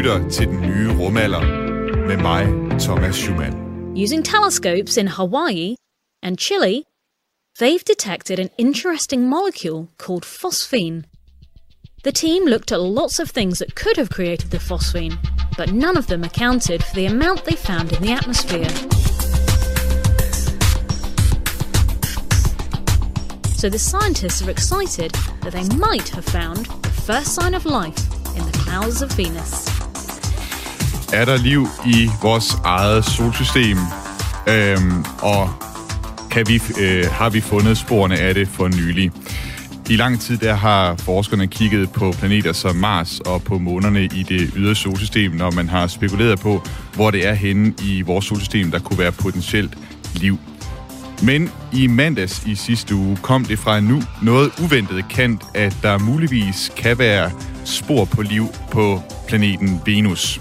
lytter til den nye rumalder med mig, Thomas Schumann. Using telescopes in Hawaii and Chile, they've detected an interesting molecule called phosphine. The team looked at lots of things that could have created the phosphine, but none of them accounted for the amount they found in the atmosphere. So the scientists are excited that they might have found the first sign of life in the clouds of Venus. Er der liv i vores eget solsystem? Øhm, og kan vi, øh, har vi fundet sporene af det for nylig? I lang tid der har forskerne kigget på planeter som Mars og på månerne i det ydre solsystem, når man har spekuleret på, hvor det er henne i vores solsystem, der kunne være potentielt liv. Men i mandags i sidste uge kom det fra nu noget uventet kendt, at der muligvis kan være spor på liv på planeten Venus.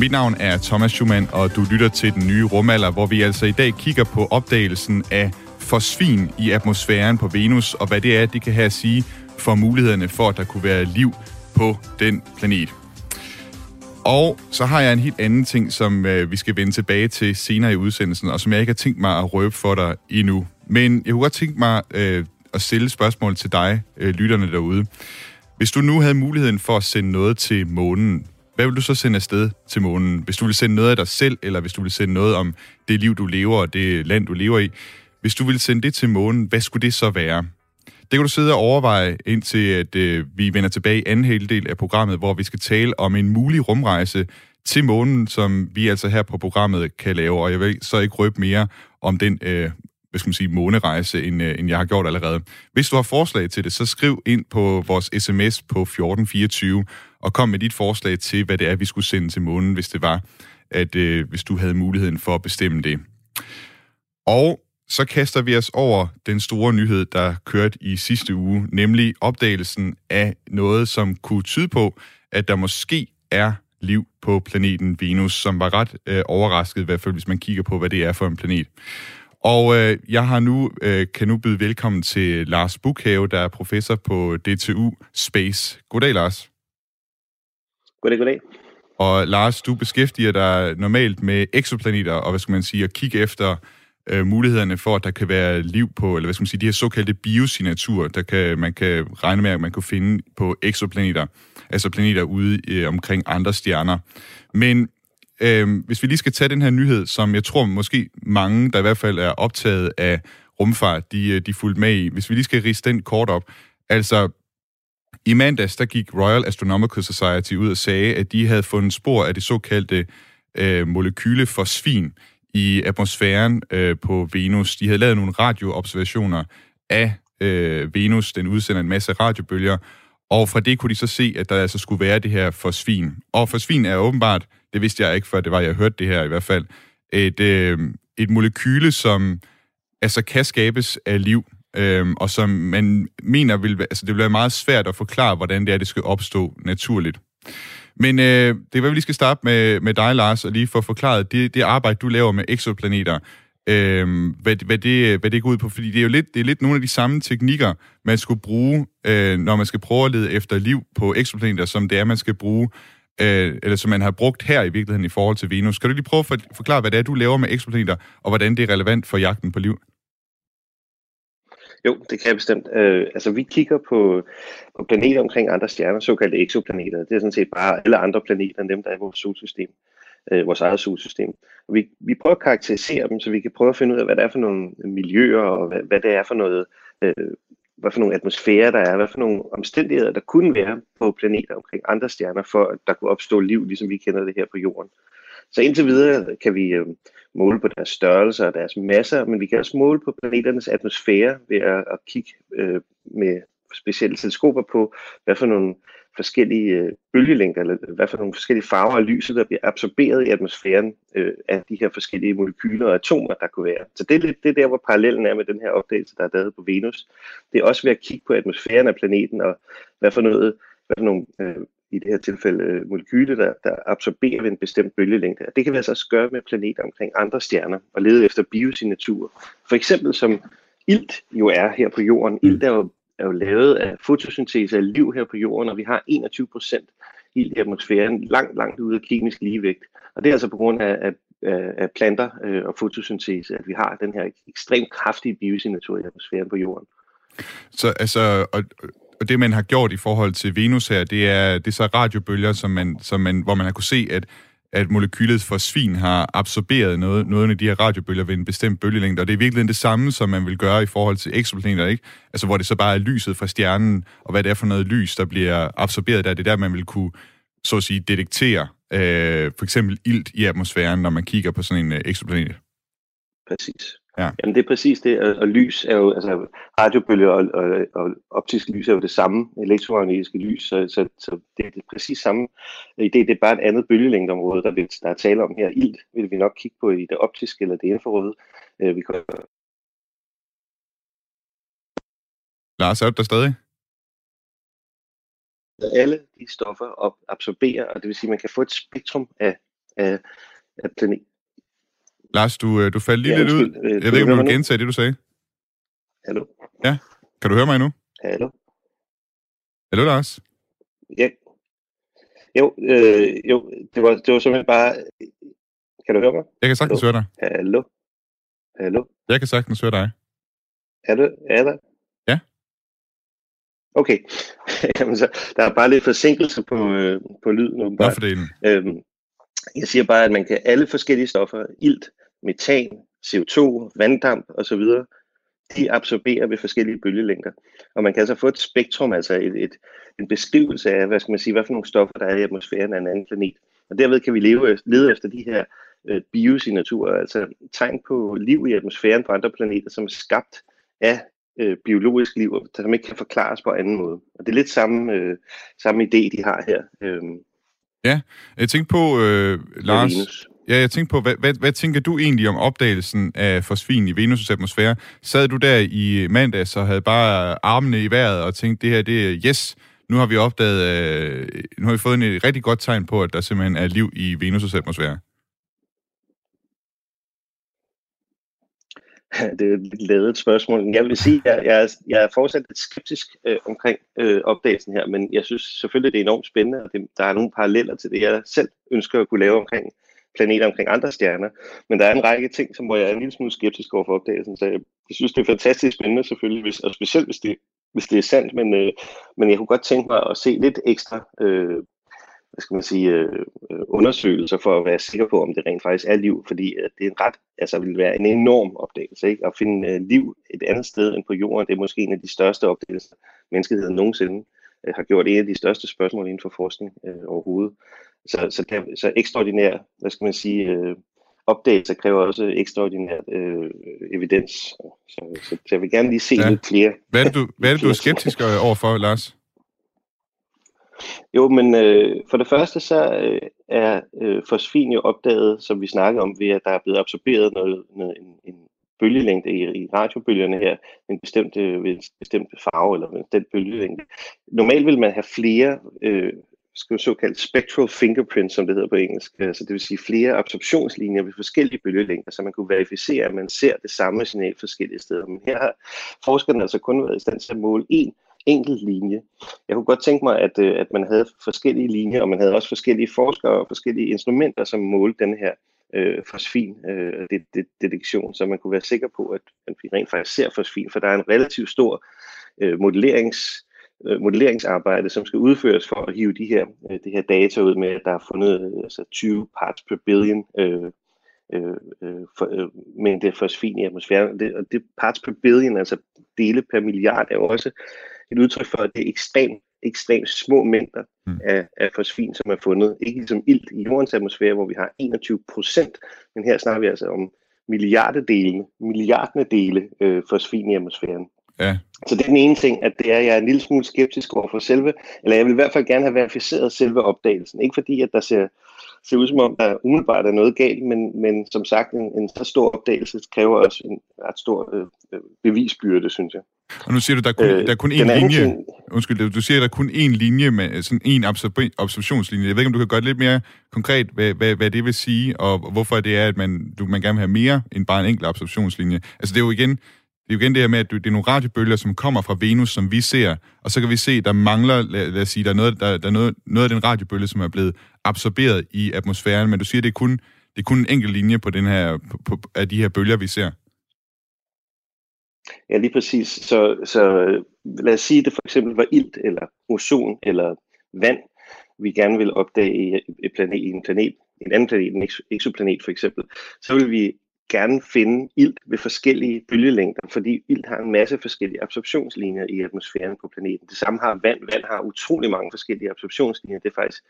Mit navn er Thomas Schumann, og du lytter til den nye rumalder, hvor vi altså i dag kigger på opdagelsen af fosfin i atmosfæren på Venus, og hvad det er, det kan have at sige for mulighederne for, at der kunne være liv på den planet. Og så har jeg en helt anden ting, som øh, vi skal vende tilbage til senere i udsendelsen, og som jeg ikke har tænkt mig at røbe for dig endnu. Men jeg kunne godt tænke mig øh, at stille spørgsmål til dig, øh, lytterne derude. Hvis du nu havde muligheden for at sende noget til månen, hvad vil du så sende afsted til månen? Hvis du vil sende noget af dig selv, eller hvis du vil sende noget om det liv, du lever, og det land, du lever i. Hvis du vil sende det til månen, hvad skulle det så være? Det kan du sidde og overveje, indtil at øh, vi vender tilbage i anden halvdel af programmet, hvor vi skal tale om en mulig rumrejse til månen, som vi altså her på programmet kan lave. Og jeg vil så ikke røbe mere om den øh, hvad skal man sige, månerejse, end, øh, end jeg har gjort allerede. Hvis du har forslag til det, så skriv ind på vores sms på 1424, og kom med dit forslag til, hvad det er, vi skulle sende til månen, hvis det var, at øh, hvis du havde muligheden for at bestemme det. Og så kaster vi os over den store nyhed, der kørte i sidste uge, nemlig opdagelsen af noget, som kunne tyde på, at der måske er liv på planeten Venus, som var ret øh, overrasket, i hvert fald hvis man kigger på, hvad det er for en planet. Og øh, jeg har nu øh, kan nu byde velkommen til Lars Bukhave, der er professor på DTU Space. Goddag, Lars. Goddag, goddag. Og Lars, du beskæftiger dig normalt med eksoplaneter, og hvad skal man sige, at kigge efter øh, mulighederne for, at der kan være liv på, eller hvad skal man sige, de her såkaldte biosignaturer, der kan, man kan regne med, at man kan finde på eksoplaneter, altså planeter ude øh, omkring andre stjerner. Men øh, hvis vi lige skal tage den her nyhed, som jeg tror måske mange, der i hvert fald er optaget af rumfart, de, øh, de fulgte med i. Hvis vi lige skal riste den kort op. Altså, i mandags, der gik Royal Astronomical Society ud og sagde, at de havde fundet spor af det såkaldte øh, molekyle fosfin i atmosfæren øh, på Venus. De havde lavet nogle radioobservationer af øh, Venus. Den udsender en masse radiobølger, og fra det kunne de så se, at der altså skulle være det her fosfin. Og fosfin er åbenbart, det vidste jeg ikke før det var, jeg hørte det her i hvert fald, et, øh, et molekyle, som altså kan skabes af liv, øh, og som man mener vil, altså det vil være meget svært at forklare, hvordan det er, det skal opstå naturligt. Men øh, det er, hvad vi lige skal starte med, med dig, Lars, og lige få forklaret det, det arbejde, du laver med exoplaneter, øh, hvad, hvad, det, hvad det går ud på. Fordi det er jo lidt, det er lidt nogle af de samme teknikker, man skulle bruge, øh, når man skal prøve at lede efter liv på exoplaneter, som det er, man skal bruge, øh, eller som man har brugt her i virkeligheden i forhold til Venus. Kan du lige prøve at forklare, hvad det er, du laver med exoplaneter, og hvordan det er relevant for jagten på liv? Jo, det kan jeg bestemt. Øh, altså, vi kigger på, på planeter omkring andre stjerner, såkaldte exoplaneter. Det er sådan set bare alle andre planeter end dem, der er i vores solsystem, øh, Øh, vores eget solsystem. Og vi, vi prøver at karakterisere dem, så vi kan prøve at finde ud af, hvad det er for nogle miljøer, og hvad, hvad det er for noget, øh, hvad for nogle atmosfærer der er, hvad for nogle omstændigheder, der kunne være på planeter omkring andre stjerner, for at der kunne opstå liv, ligesom vi kender det her på jorden. Så indtil videre kan vi øh, måle på deres størrelse og deres masser, men vi kan også måle på planeternes atmosfære ved at, at kigge øh, med specielle teleskoper på, hvad for nogle forskellige øh, bølgelængder, eller hvad for nogle forskellige farver af lyset, der bliver absorberet i atmosfæren øh, af de her forskellige molekyler og atomer, der kunne være. Så det er, lidt, det er der, hvor parallellen er med den her opdagelse, der er lavet på Venus. Det er også ved at kigge på atmosfæren af planeten, og hvad for noget, hvad for nogle øh, i det her tilfælde øh, molekyler, der, der absorberer ved en bestemt bølgelængde. Og det kan vi altså også gøre med planeter omkring andre stjerner og lede efter biosignaturer. For eksempel som ilt jo er her på jorden. Ilt er jo, er jo lavet af fotosyntese af liv her på jorden, og vi har 21 procent ild i atmosfæren langt, langt ude af kemisk ligevægt. Og det er altså på grund af, af, af planter øh, og fotosyntese, at vi har den her ekstremt kraftige biosignatur i atmosfæren på jorden. Så altså, og, og det man har gjort i forhold til Venus her, det er, det er så radiobølger, som man, som man, hvor man har kunne se, at at molekylet for svin har absorberet noget, noget af de her radiobølger ved en bestemt bølgelængde, og det er virkelig det samme, som man vil gøre i forhold til eksoplaneter, ikke? Altså, hvor det så bare er lyset fra stjernen, og hvad det er for noget lys, der bliver absorberet der. Det er der, man vil kunne, så at sige, detektere øh, for eksempel ilt i atmosfæren, når man kigger på sådan en øh, eksoplanet. Præcis. Ja. Jamen det er præcis det, og, og lys er jo, altså radiobølger og, og, og optisk lys er jo det samme, elektromagnetiske lys, så, så, så det er det præcis samme idé, det er bare et andet bølgelængdeområde, der, vil, der er tale om her. Ild vil vi nok kigge på i det optiske eller det infrarøde. Øh, vi kan... Lars, er du der stadig? Alle de stoffer op, absorberer, og det vil sige, at man kan få et spektrum af, af, af planet, Lars, du, øh, du faldt lige ja, lidt ud. Øh, jeg ved ikke, om du vil gentage det, du sagde. Hallo? Ja, kan du høre mig nu? Hallo? Hallo, Lars? Ja. Jo, øh, jo det, var, det var simpelthen bare... Kan du høre mig? Jeg kan sagtens Hallo? høre dig. Hallo? Hallo? Jeg kan sagtens høre dig. Er du, er der? Ja. Okay. Jamen, så, der er bare lidt forsinkelse på, øh, på lyden. Nå, for det øhm, jeg siger bare, at man kan alle forskellige stoffer, ilt, metan, CO2, vanddamp osv., de absorberer ved forskellige bølgelængder. Og man kan altså få et spektrum, altså et, et, en beskrivelse af, hvad skal man sige, hvad for nogle stoffer, der er i atmosfæren af en anden planet. Og derved kan vi leve, lede efter de her øh, biosignaturer, altså tegn på liv i atmosfæren på andre planeter, som er skabt af øh, biologisk liv, som ikke kan forklares på anden måde. Og det er lidt samme, øh, samme idé, de har her. Øh, Ja, jeg tænkte på, øh, Lars... Ja, jeg tænkte på, hvad, hvad, hvad tænker du egentlig om opdagelsen af fosfin i Venus' atmosfære? Sad du der i mandags og havde bare armene i vejret og tænkte, det her, det er yes, nu har vi opdaget, øh, nu har vi fået en rigtig godt tegn på, at der simpelthen er liv i Venus' atmosfære? det er et lidt spørgsmål. Jeg vil sige, at jeg, jeg, jeg er fortsat lidt skeptisk øh, omkring øh, opdagelsen her, men jeg synes selvfølgelig, det er enormt spændende, og det, der er nogle paralleller til det, jeg selv ønsker at kunne lave omkring planeter omkring andre stjerner. Men der er en række ting, som, hvor jeg er en lille smule skeptisk over for opdagelsen, så jeg, jeg synes, det er fantastisk spændende selvfølgelig, hvis, og specielt hvis det, hvis det er sandt, men, øh, men jeg kunne godt tænke mig at se lidt ekstra øh, hvad skal man sige, øh, øh, undersøgelser for at være sikker på, om det rent faktisk er liv, fordi øh, det er ret, altså vil være en enorm opdagelse, ikke? At finde øh, liv et andet sted end på jorden, det er måske en af de største opdagelser, menneskeheden nogensinde øh, har gjort en af de største spørgsmål inden for forskning øh, overhovedet. Så, så, der, så ekstraordinær, hvad skal man sige, øh, opdagelser kræver også ekstraordinær øh, evidens. Så, så, så jeg vil gerne lige se ja. lidt flere. Hvad er det, du, hvad er, det, du er skeptisk overfor, Lars? Jo, men øh, for det første så øh, er øh, fosfin jo opdaget, som vi snakkede om, ved at der er blevet absorberet noget, noget en, en bølgelængde i, i radiobølgerne her, en bestemt, øh, en bestemt farve eller en bestemt bølgelængde. Normalt vil man have flere øh, skal såkaldt spectral fingerprints, som det hedder på engelsk, altså det vil sige flere absorptionslinjer ved forskellige bølgelængder, så man kunne verificere, at man ser det samme signal forskellige steder. Men her har forskerne altså kun været i stand til at måle én enkelt linje. Jeg kunne godt tænke mig, at, øh, at man havde forskellige linjer, og man havde også forskellige forskere og forskellige instrumenter, som målte den her øh, fosfin øh, det, det, detektion, så man kunne være sikker på, at, at vi rent faktisk ser fosfin, for der er en relativt stor øh, modellerings øh, modelleringsarbejde, som skal udføres for at hive de her, øh, det her data ud med, at der er fundet øh, altså 20 parts per billion øh, øh, øh, for, øh, mængde fosfin i atmosfæren. Det, og det parts per billion, altså dele per milliard, er jo også et udtryk for, at det er ekstremt ekstremt små mængder mm. af, af fosfin, som er fundet. Ikke ligesom ilt i jordens atmosfære, hvor vi har 21 procent, men her snakker vi altså om milliardedele, milliardene dele øh, fosfin i atmosfæren. Ja. Så det er den ene ting, at det er, jeg er en lille smule skeptisk over for selve, eller jeg vil i hvert fald gerne have verificeret selve opdagelsen. Ikke fordi, at der ser, ser ud som om, der umiddelbart er noget galt, men, men som sagt, en, en så stor opdagelse kræver også en ret stor øh, øh bevisbyrde, synes jeg. Og nu siger du, der er kun, øh, der er kun én linje. Ting... Undskyld, du siger, der er kun én linje, med sådan en observationslinje. Jeg ved ikke, om du kan gøre det lidt mere konkret, hvad, hvad, hvad det vil sige, og hvorfor det er, at man, du, man gerne vil have mere end bare en enkelt observationslinje. Altså det er jo igen, det er jo igen det her med, at det er nogle radiobølger, som kommer fra Venus, som vi ser, og så kan vi se, der mangler, lad, lad os sige, der er, noget, der, der er noget, noget af den radiobølge, som er blevet absorberet i atmosfæren, men du siger, det er kun, det er kun en enkelt linje på den her, på, på, af de her bølger, vi ser. Ja, lige præcis. Så, så lad os sige, at det for eksempel var ilt, eller ozon, eller vand, vi gerne vil opdage i, planet, i en planet, en anden planet, en exoplanet for eksempel, så vil vi gerne finde ilt ved forskellige bølgelængder, fordi ilt har en masse forskellige absorptionslinjer i atmosfæren på planeten. Det samme har vand. Vand har utrolig mange forskellige absorptionslinjer. Det er faktisk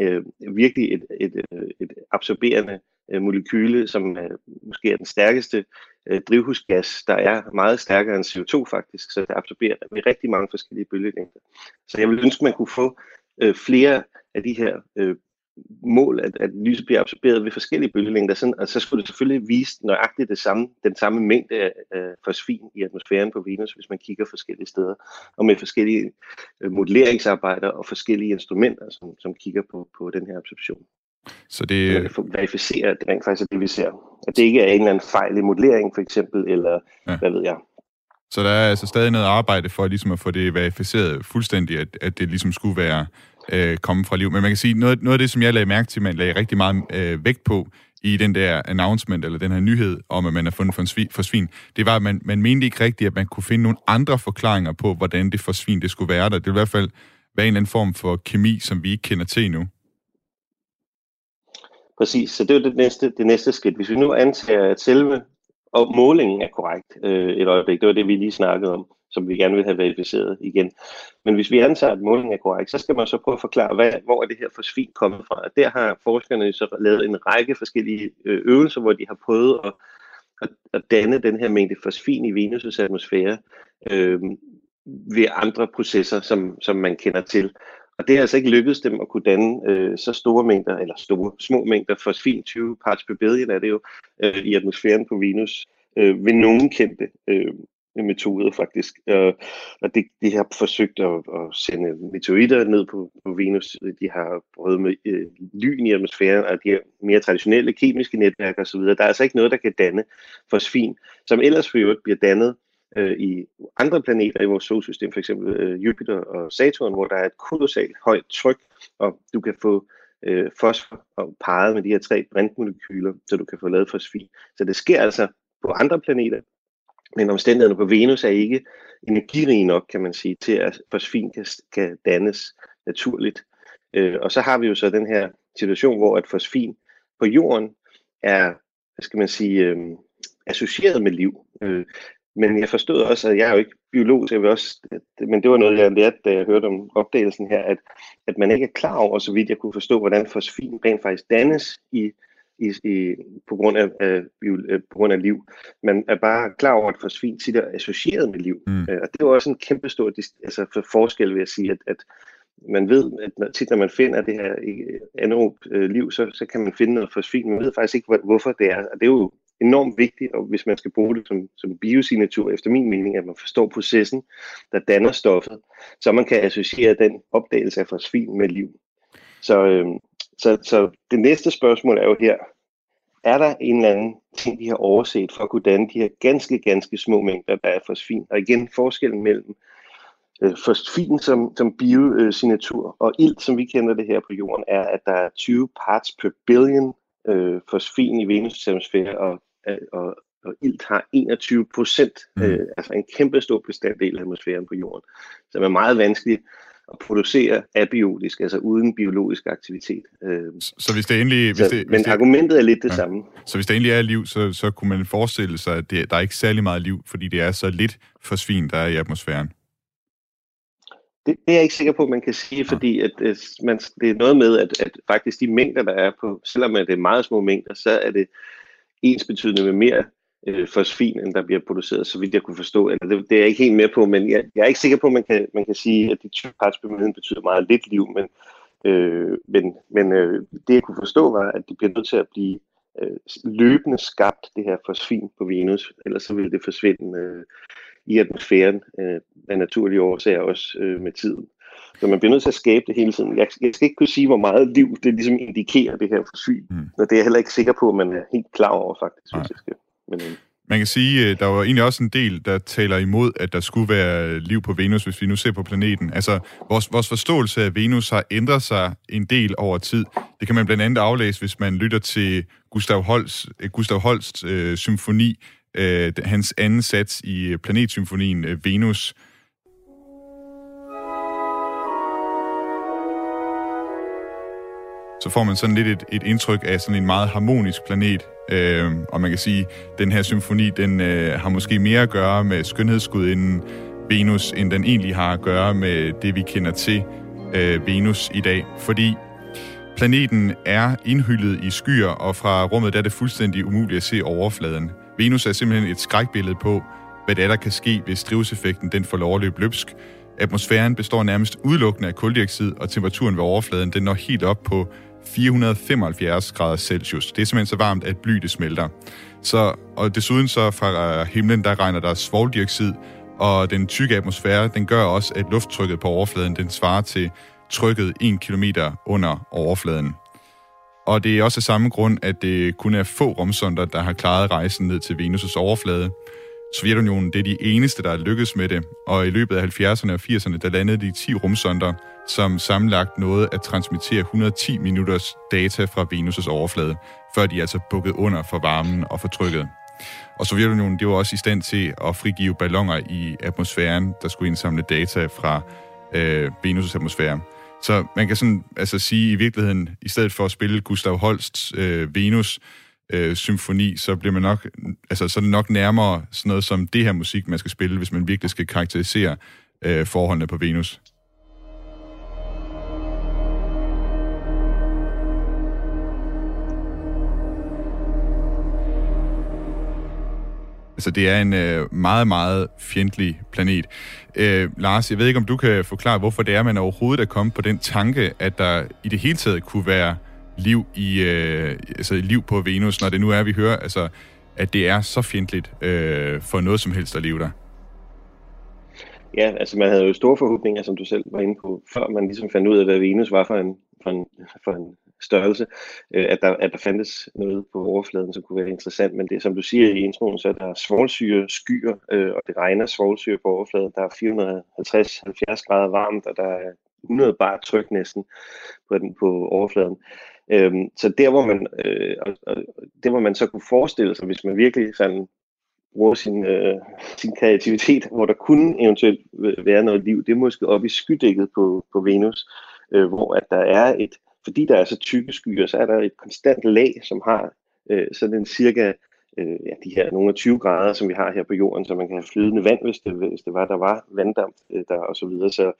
øh, virkelig et, et, et, et absorberende øh, molekyle, som øh, måske er den stærkeste øh, drivhusgas, der er meget stærkere end CO2 faktisk, så det absorberer med rigtig mange forskellige bølgelængder. Så jeg ville ønske, at man kunne få øh, flere af de her øh, mål, at, at lyset bliver absorberet ved forskellige bølgelængder, sådan, og så skulle det selvfølgelig vise nøjagtigt det samme, den samme mængde af øh, fosfin i atmosfæren på Venus, hvis man kigger forskellige steder, og med forskellige øh, modelleringsarbejder og forskellige instrumenter, som, som kigger på, på den her absorption. Så det... Man kan verificere, at det rent faktisk er det, vi ser. At det ikke er en eller anden fejl i modellering, for eksempel, eller ja. hvad ved jeg. Så der er altså stadig noget arbejde for ligesom at få det verificeret fuldstændig, at, at det ligesom skulle være øh, komme fra liv. Men man kan sige, noget, noget af det, som jeg lagde mærke til, man lagde rigtig meget øh, vægt på i den der announcement, eller den her nyhed om, at man har fundet for, svin, for svin, det var, at man, man mente ikke rigtigt, at man kunne finde nogle andre forklaringer på, hvordan det for svin det skulle være der. Det vil i hvert fald være en eller anden form for kemi, som vi ikke kender til endnu. Præcis, så det er det næste, det næste skridt. Hvis vi nu antager, at selve og målingen er korrekt øh, et øjeblik, det var det, vi lige snakkede om, som vi gerne vil have verificeret igen. Men hvis vi antager, at målingen er korrekt, så skal man så prøve at forklare, hvad, hvor er det her fosfin kommet fra. Og der har forskerne så lavet en række forskellige øh, øvelser, hvor de har prøvet at, at, at danne den her mængde fosfin i Venus' atmosfære øh, ved andre processer, som, som man kender til. Og det har altså ikke lykkedes dem at kunne danne øh, så store mængder, eller store, små mængder fosfin, 20 parts per billion er det jo, øh, i atmosfæren på Venus, øh, ved nogen kendte øh, metoder faktisk. Øh, og det, de har forsøgt at, at sende meteoritter ned på, på Venus. De har prøvet med øh, lyn i atmosfæren, og de har mere traditionelle kemiske netværk osv. Der er altså ikke noget, der kan danne fosfin, som ellers for øvrigt bliver dannet øh, i andre planeter i vores solsystem, f.eks. Øh, Jupiter og Saturn, hvor der er et kolossalt højt tryk, og du kan få øh, fosfor og parret med de her tre brintmolekyler, så du kan få lavet fosfin. Så det sker altså på andre planeter, men omstændighederne på Venus er ikke energirige nok, kan man sige, til at fosfin kan, kan dannes naturligt. Øh, og så har vi jo så den her situation, hvor at fosfin på jorden er, hvad skal man sige, øh, associeret med liv. Øh, men jeg forstod også, at jeg er jo ikke biolog, så jeg vil også, men det var noget, jeg lærte, da jeg hørte om opdagelsen her, at, at man ikke er klar over, så vidt jeg kunne forstå, hvordan fosfin rent faktisk dannes i, i, i, på, grund af, af, øh, på grund af liv. Man er bare klar over, at fosfin tit er associeret med liv. Mm. Øh, og det var også en kæmpe stor altså for forskel, vil jeg sige, at, at man ved, at tit når man finder det her anaerob øh, liv, så, så kan man finde noget fosfin. Man ved faktisk ikke, hvorfor det er. Og det er jo enormt vigtigt, og hvis man skal bruge det som, som biosignatur, efter min mening, at man forstår processen, der danner stoffet, så man kan associere den opdagelse af fosfin med liv. Så, øh, så, så det næste spørgsmål er jo her, er der en eller anden ting, vi har overset for at kunne danne de her ganske, ganske små mængder, der er fosfin? Og igen, forskellen mellem øh, fosfin som, som biosignatur og ilt, som vi kender det her på jorden, er, at der er 20 parts per billion øh, fosfin i Venus' atmosfære, og, og, og ilt har 21 procent, mm. øh, altså en kæmpe stor bestanddel af atmosfæren på jorden, som er meget vanskeligt at producere abiotisk, altså uden biologisk aktivitet. Øh, så hvis det endelig... Hvis så, det, hvis men det, argumentet er lidt det ja. samme. Så hvis der endelig er liv, så, så kunne man forestille sig, at det, der er ikke særlig meget liv, fordi det er så lidt forsvin, der er i atmosfæren. Det, det er jeg ikke sikker på, at man kan sige, fordi at, at man, det er noget med, at, at faktisk de mængder, der er på, selvom det er meget små mængder, så er det ens betydende med mere øh, fosfin, end der bliver produceret, så vidt jeg kunne forstå. Eller det, det er jeg ikke helt med på, men jeg, jeg er ikke sikker på, at man kan, man kan sige, at de 20 parts betyder meget lidt liv, men, øh, men, men øh, det jeg kunne forstå var, at det bliver nødt til at blive øh, løbende skabt, det her fosfin på Venus, ellers så vil det forsvinde øh, i atmosfæren øh, af naturlige årsager også øh, med tiden. Så man bliver nødt til at skabe det hele tiden. Jeg, jeg skal ikke kunne sige, hvor meget liv det ligesom indikerer, det her fosfin. Mm. Og det er jeg heller ikke sikker på, at man er helt klar over, faktisk, hvis jeg skal. Men, øh. Man kan sige, der var egentlig også en del, der taler imod, at der skulle være liv på Venus, hvis vi nu ser på planeten. Altså, vores, vores forståelse af Venus har ændret sig en del over tid. Det kan man blandt andet aflæse, hvis man lytter til Gustav Holst, Gustav Holsts øh, symfoni, øh, hans anden sats i øh, planetsymfonien øh, Venus, så får man sådan lidt et, et indtryk af sådan en meget harmonisk planet. Øh, og man kan sige, at den her symfoni, den øh, har måske mere at gøre med skønhedsgudinden Venus, end den egentlig har at gøre med det, vi kender til øh, Venus i dag. Fordi planeten er indhyllet i skyer, og fra rummet der er det fuldstændig umuligt at se overfladen. Venus er simpelthen et skrækbillede på, hvad det er, der kan ske, hvis drivhuseffekten den får lov at løbe løbsk. Atmosfæren består nærmest udelukkende af koldioxid, og temperaturen ved overfladen den når helt op på 475 grader Celsius. Det er simpelthen så varmt, at bly det smelter. Så, og desuden så fra øh, himlen, der regner der svovldioxid, og den tykke atmosfære, den gør også, at lufttrykket på overfladen, den svarer til trykket 1 km under overfladen. Og det er også af samme grund, at det kun er få rumsonder, der har klaret rejsen ned til Venus' overflade. Sovjetunionen det er de eneste, der er lykkedes med det, og i løbet af 70'erne og 80'erne, der landede de 10 rumsonder, som sammenlagt nåede at transmittere 110 minutters data fra Venus' overflade, før de altså bukkede under for varmen og for trykket. Og Sovjetunionen det var også i stand til at frigive ballonger i atmosfæren, der skulle indsamle data fra øh, Venus' atmosfære. Så man kan sådan altså sige i virkeligheden, i stedet for at spille Gustav Holsts øh, Venus, øh, symfoni, så bliver man nok, altså så er det nok nærmere sådan noget som det her musik, man skal spille, hvis man virkelig skal karakterisere øh, forholdene på Venus. Altså, det er en øh, meget, meget fjendtlig planet. Øh, Lars, jeg ved ikke, om du kan forklare, hvorfor det er, man overhovedet er kommet på den tanke, at der i det hele taget kunne være liv i øh, altså liv på Venus, når det nu er, vi hører, altså, at det er så fjendtligt øh, for noget som helst at leve der? Ja, altså man havde jo store forhåbninger, som du selv var inde på, før man ligesom fandt ud af, hvad Venus var for en, for en, for en størrelse, øh, at, der, at der fandtes noget på overfladen, som kunne være interessant. Men det, som du siger i introen, så er der svovlsyre skyer, øh, og det regner svovlsyre på overfladen. Der er 450-70 grader varmt, og der er 100 bar tryk næsten på, den, på overfladen. Øhm, så der hvor, man, øh, og, og, der, hvor man så kunne forestille sig, hvis man virkelig sådan bruger sin, øh, sin kreativitet, hvor der kunne eventuelt være noget liv, det er måske oppe i skydækket på, på Venus, øh, hvor at der er et, fordi der er så tykke skyer, så er der et konstant lag, som har øh, sådan en cirka øh, ja, de her nogle af 20 grader, som vi har her på jorden, så man kan have flydende vand, hvis det, hvis det var, der var vanddamp øh, der og så videre. Så,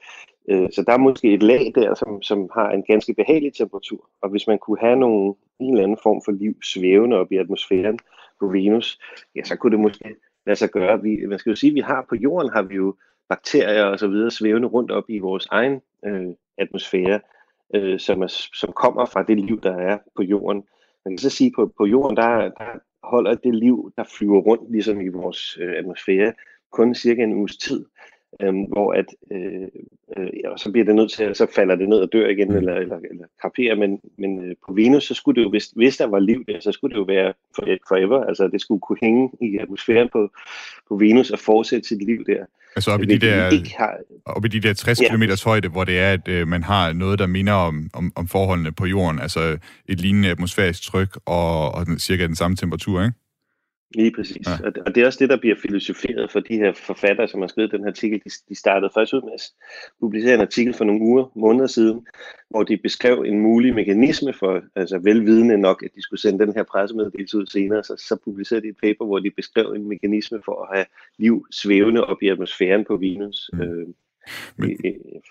øh, så der er måske et lag der, som, som har en ganske behagelig temperatur. Og hvis man kunne have nogle, en eller anden form for liv svævende op i atmosfæren på Venus, ja, så kunne det måske lade sig gøre. Vi, man skal jo sige, vi har på jorden har vi jo bakterier og så videre svævende rundt op i vores egen øh, atmosfære, øh, som, er, som kommer fra det liv, der er på jorden. Man kan så sige, at på, på jorden, der, der holder det liv, der flyver rundt ligesom i vores øh, atmosfære, kun cirka en uges tid, øhm, hvor at, øh, øh, så bliver det nødt til, så falder det ned og dør igen, mm. eller, eller, eller kraperer, men, men øh, på Venus, så skulle det jo, hvis, hvis der var liv der, så skulle det jo være for, forever, altså det skulle kunne hænge i atmosfæren på, på Venus og fortsætte sit liv der. Altså op i, de der, har... op i de der 60 ja. km højde, hvor det er, at øh, man har noget, der minder om, om, om forholdene på jorden, altså et lignende atmosfærisk tryk og, og den, cirka den samme temperatur, ikke? Lige præcis. Ja. Og det er også det, der bliver filosoferet for de her forfattere, som har skrevet den her artikel. De, de startede først ud med at publicere en artikel for nogle uger, måneder siden, hvor de beskrev en mulig mekanisme for, altså velvidende nok, at de skulle sende den her pressemeddelelse ud senere, så, så publicerede de et paper, hvor de beskrev en mekanisme for at have liv svævende op i atmosfæren på Venus. Mm. Øh, men,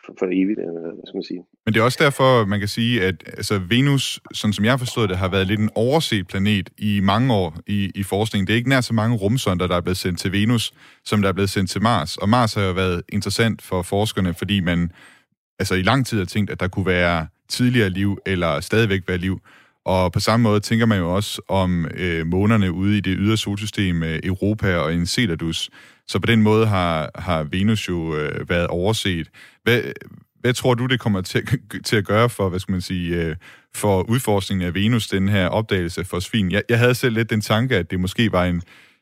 for, for evigt, hvad skal man sige. Men det er også derfor, man kan sige, at altså, Venus, sådan som jeg forstået det, har været lidt en overset planet i mange år i, i forskningen. Det er ikke nær så mange rumsonder, der er blevet sendt til Venus, som der er blevet sendt til Mars. Og Mars har jo været interessant for forskerne, fordi man altså, i lang tid har tænkt, at der kunne være tidligere liv, eller stadigvæk være liv. Og på samme måde tænker man jo også om øh, månerne ude i det ydre solsystem, øh, Europa og Enceladus, så på den måde har, har Venus jo øh, været overset. Hvad, hvad tror du, det kommer til, til at gøre for, hvad skal man sige, øh, for udforskningen af Venus, den her opdagelse for svin? Jeg, jeg havde selv lidt den tanke, at det måske var en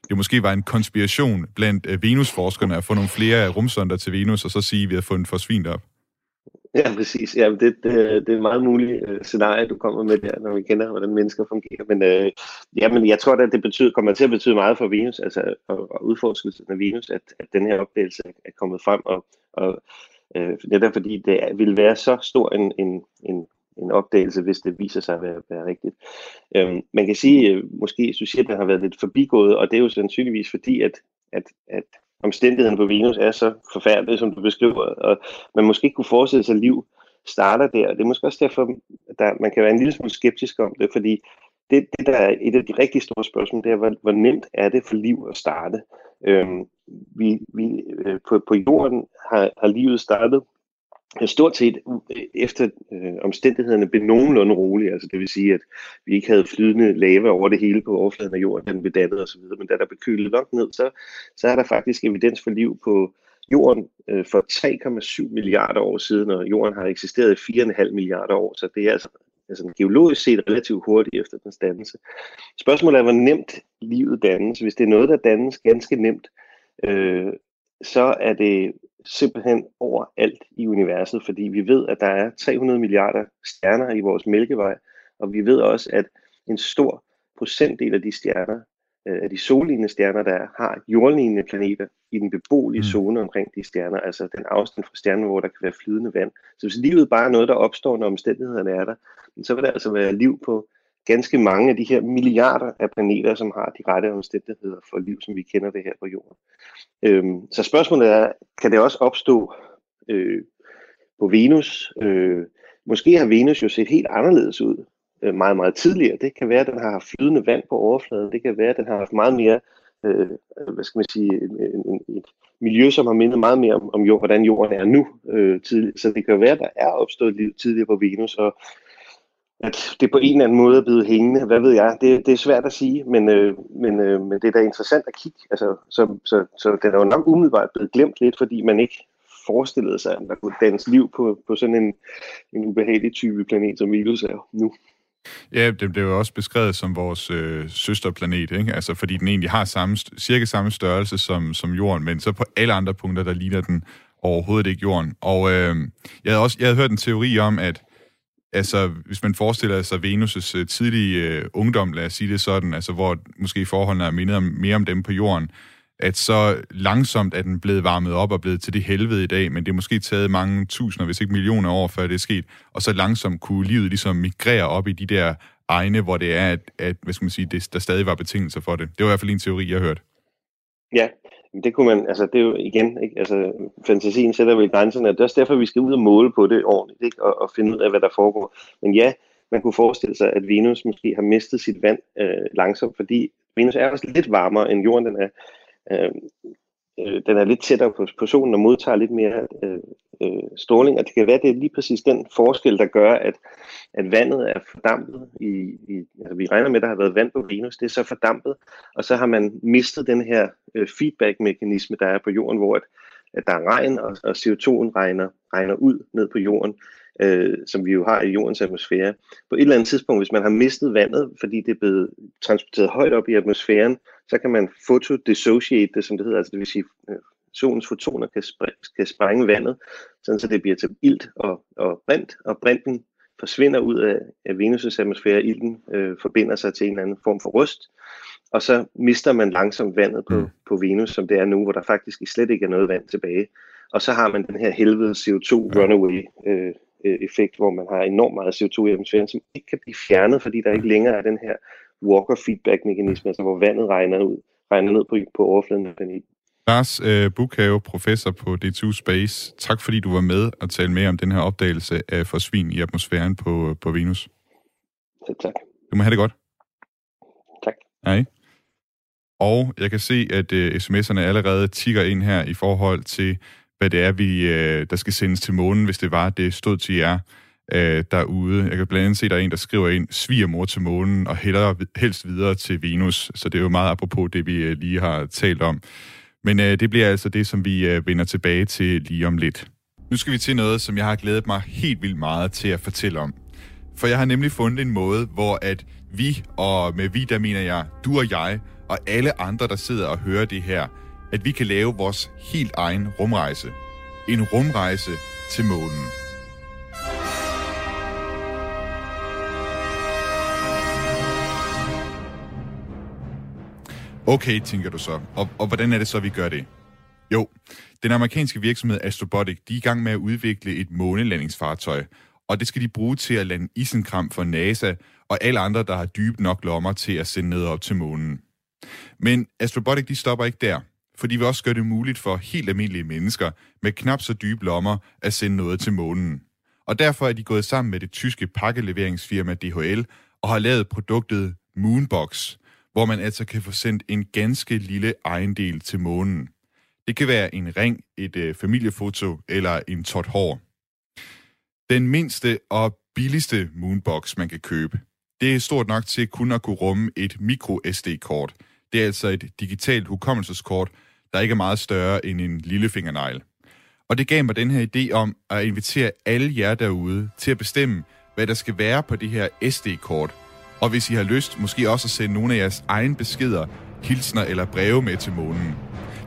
det måske var en konspiration blandt øh, Venus-forskerne at få nogle flere rumsonder til Venus, og så sige, at vi har fundet forsvin op. Ja, præcis. Ja, det, det, det er et meget muligt øh, scenarie, du kommer med der, når vi kender, hvordan mennesker fungerer. Men, øh, ja, men jeg tror, at det betyder, kommer til at betyde meget for Venus, altså og, og udforskelsen af Venus, at, at den her opdagelse er kommet frem, og, og øh, netop fordi det vil være så stor en, en, en en opdagelse, hvis det viser sig at være, være rigtigt. Øhm, man kan sige, øh, måske at den har været lidt forbigået, og det er jo sandsynligvis fordi, at, at, at omstændighederne på Venus er så forfærdelige, som du beskriver, og man måske ikke kunne forestille sig, at liv starter der. Det er måske også derfor, at der, man kan være en lille smule skeptisk om det, fordi det, det der er et af de rigtig store spørgsmål, det er, hvor, hvor nemt er det for liv at starte? Øhm, vi, vi, øh, på, på jorden har, har livet startet stort set efter øh, omstændighederne blev nogenlunde rolige, altså det vil sige, at vi ikke havde flydende lava over det hele på overfladen af jorden, den blev dannet osv., men da der blev kølet nok ned, så, så er der faktisk evidens for liv på jorden øh, for 3,7 milliarder år siden, og jorden har eksisteret i 4,5 milliarder år, så det er altså, altså geologisk set relativt hurtigt efter den dannelse. Spørgsmålet er, hvor nemt livet dannes. Hvis det er noget, der dannes ganske nemt, øh, så er det simpelthen overalt i universet, fordi vi ved, at der er 300 milliarder stjerner i vores mælkevej, og vi ved også, at en stor procentdel af de stjerner, øh, af de sollignende stjerner, der er, har jordlignende planeter i den beboelige mm. zone omkring de stjerner, altså den afstand fra stjernen, hvor der kan være flydende vand. Så hvis livet bare er noget, der opstår, når omstændighederne er der, så vil der altså være liv på ganske mange af de her milliarder af planeter, som har de rette omstændigheder for liv, som vi kender det her på jorden. Øhm, så spørgsmålet er, kan det også opstå øh, på Venus? Øh, måske har Venus jo set helt anderledes ud øh, meget, meget tidligere. Det kan være, at den har haft flydende vand på overfladen. Det kan være, at den har haft meget mere, øh, hvad skal man sige, en, en, et miljø, som har mindet meget mere om, om jord, hvordan jorden er nu. Øh, tidlig. Så det kan være, at der er opstået liv tidligere på Venus, og at det på en eller anden måde er blevet hængende. Hvad ved jeg? Det, det er svært at sige, men, øh, men, øh, men det er da interessant at kigge. Altså, så, så, så den er jo nok umiddelbart blevet glemt lidt, fordi man ikke forestillede sig, at der kunne dannes liv på, på sådan en, en ubehagelig type planet, som Venus er nu. Ja, det blev jo også beskrevet som vores øh, søsterplanet, ikke? Altså, fordi den egentlig har samme, cirka samme størrelse som, som Jorden, men så på alle andre punkter, der ligner den overhovedet ikke Jorden. Og øh, jeg, havde også, jeg havde hørt en teori om, at altså, hvis man forestiller sig Venus' øh, tidlige øh, ungdom, lad os sige det sådan, altså hvor måske forholdene er mindet om, mere om dem på jorden, at så langsomt er den blevet varmet op og blevet til det helvede i dag, men det er måske taget mange tusinder, hvis ikke millioner år, før det er sket, og så langsomt kunne livet ligesom migrere op i de der egne, hvor det er, at, at hvad skal man sige, det, der stadig var betingelser for det. Det var i hvert fald en teori, jeg har hørt. Ja, det kunne man, altså det er jo igen, ikke? altså fantasien sætter vel grænserne, det er også derfor, vi skal ud og måle på det ordentligt, ikke? Og, og finde ud af, hvad der foregår. Men ja, man kunne forestille sig, at Venus måske har mistet sit vand øh, langsomt, fordi Venus er også lidt varmere end jorden, den er. Øh, øh, den er lidt tættere på, på solen og modtager lidt mere øh, øh, stråling, og det kan være, det er lige præcis den forskel, der gør, at, at vandet er fordampet. I, i, altså vi regner med, at der har været vand på Venus, det er så fordampet, og så har man mistet den her øh, feedback-mekanisme, der er på jorden, hvor at, at der er regn, og, og CO2'en regner, regner ud ned på jorden, øh, som vi jo har i jordens atmosfære. På et eller andet tidspunkt, hvis man har mistet vandet, fordi det er blevet transporteret højt op i atmosfæren, så kan man photodissociate det, som det hedder, altså det vil sige, øh, solens fotoner kan, spr- kan sprænge vandet, sådan så det bliver til ilt og, og brint, og brinten forsvinder ud af, af Venus' atmosfære, ilten øh, forbinder sig til en eller anden form for rust, og så mister man langsomt vandet på, mm. på Venus, som det er nu, hvor der faktisk slet ikke er noget vand tilbage. Og så har man den her helvede CO2 runaway øh, øh, effekt, hvor man har enormt meget CO2 i atmosfæren, som ikke kan blive fjernet, fordi der ikke længere er den her Walker feedback mekanisme, altså hvor vandet regner ud, regner ned på, på overfladen af planeten. Lars øh, Bukhave, professor på D2 Space. Tak fordi du var med og tale mere om den her opdagelse af forsvin i atmosfæren på, på Venus. Selv tak. Du må have det godt. Tak. Hej. Og jeg kan se, at uh, sms'erne allerede tigger ind her i forhold til, hvad det er, vi, øh, der skal sendes til månen, hvis det var, det stod til jer øh, derude. Jeg kan blandt andet se, at der er en, der skriver ind, svigermor til månen og hellere, helst videre til Venus. Så det er jo meget apropos det, vi øh, lige har talt om. Men øh, det bliver altså det, som vi øh, vender tilbage til lige om lidt. Nu skal vi til noget, som jeg har glædet mig helt vildt meget til at fortælle om. For jeg har nemlig fundet en måde, hvor at vi, og med vi, der mener jeg, du og jeg, og alle andre, der sidder og hører det her, at vi kan lave vores helt egen rumrejse. En rumrejse til månen. Okay, tænker du så. Og, og hvordan er det så, vi gør det? Jo, den amerikanske virksomhed Astrobotic, de er i gang med at udvikle et månelandingsfartøj, og det skal de bruge til at lande isenkram for NASA og alle andre, der har dybe nok lommer til at sende ned op til månen. Men Astrobotic, de stopper ikke der, fordi vi også gør det muligt for helt almindelige mennesker med knap så dybe lommer at sende noget til månen. Og derfor er de gået sammen med det tyske pakkeleveringsfirma DHL og har lavet produktet Moonbox, hvor man altså kan få sendt en ganske lille ejendel til månen. Det kan være en ring, et øh, familiefoto eller en tot hår. Den mindste og billigste Moonbox, man kan købe, det er stort nok til kun at kunne rumme et micro SD-kort. Det er altså et digitalt hukommelseskort, der ikke er meget større end en lille fingernegl. Og det gav mig den her idé om at invitere alle jer derude til at bestemme, hvad der skal være på det her SD-kort. Og hvis I har lyst, måske også at sende nogle af jeres egne beskeder, hilsner eller breve med til månen.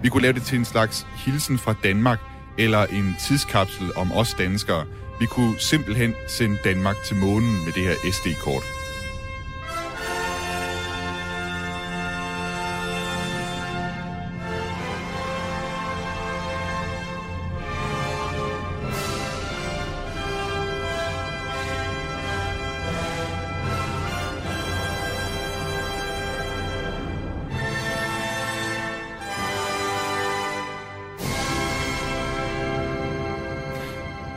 Vi kunne lave det til en slags hilsen fra Danmark, eller en tidskapsel om os danskere. Vi kunne simpelthen sende Danmark til månen med det her SD-kort.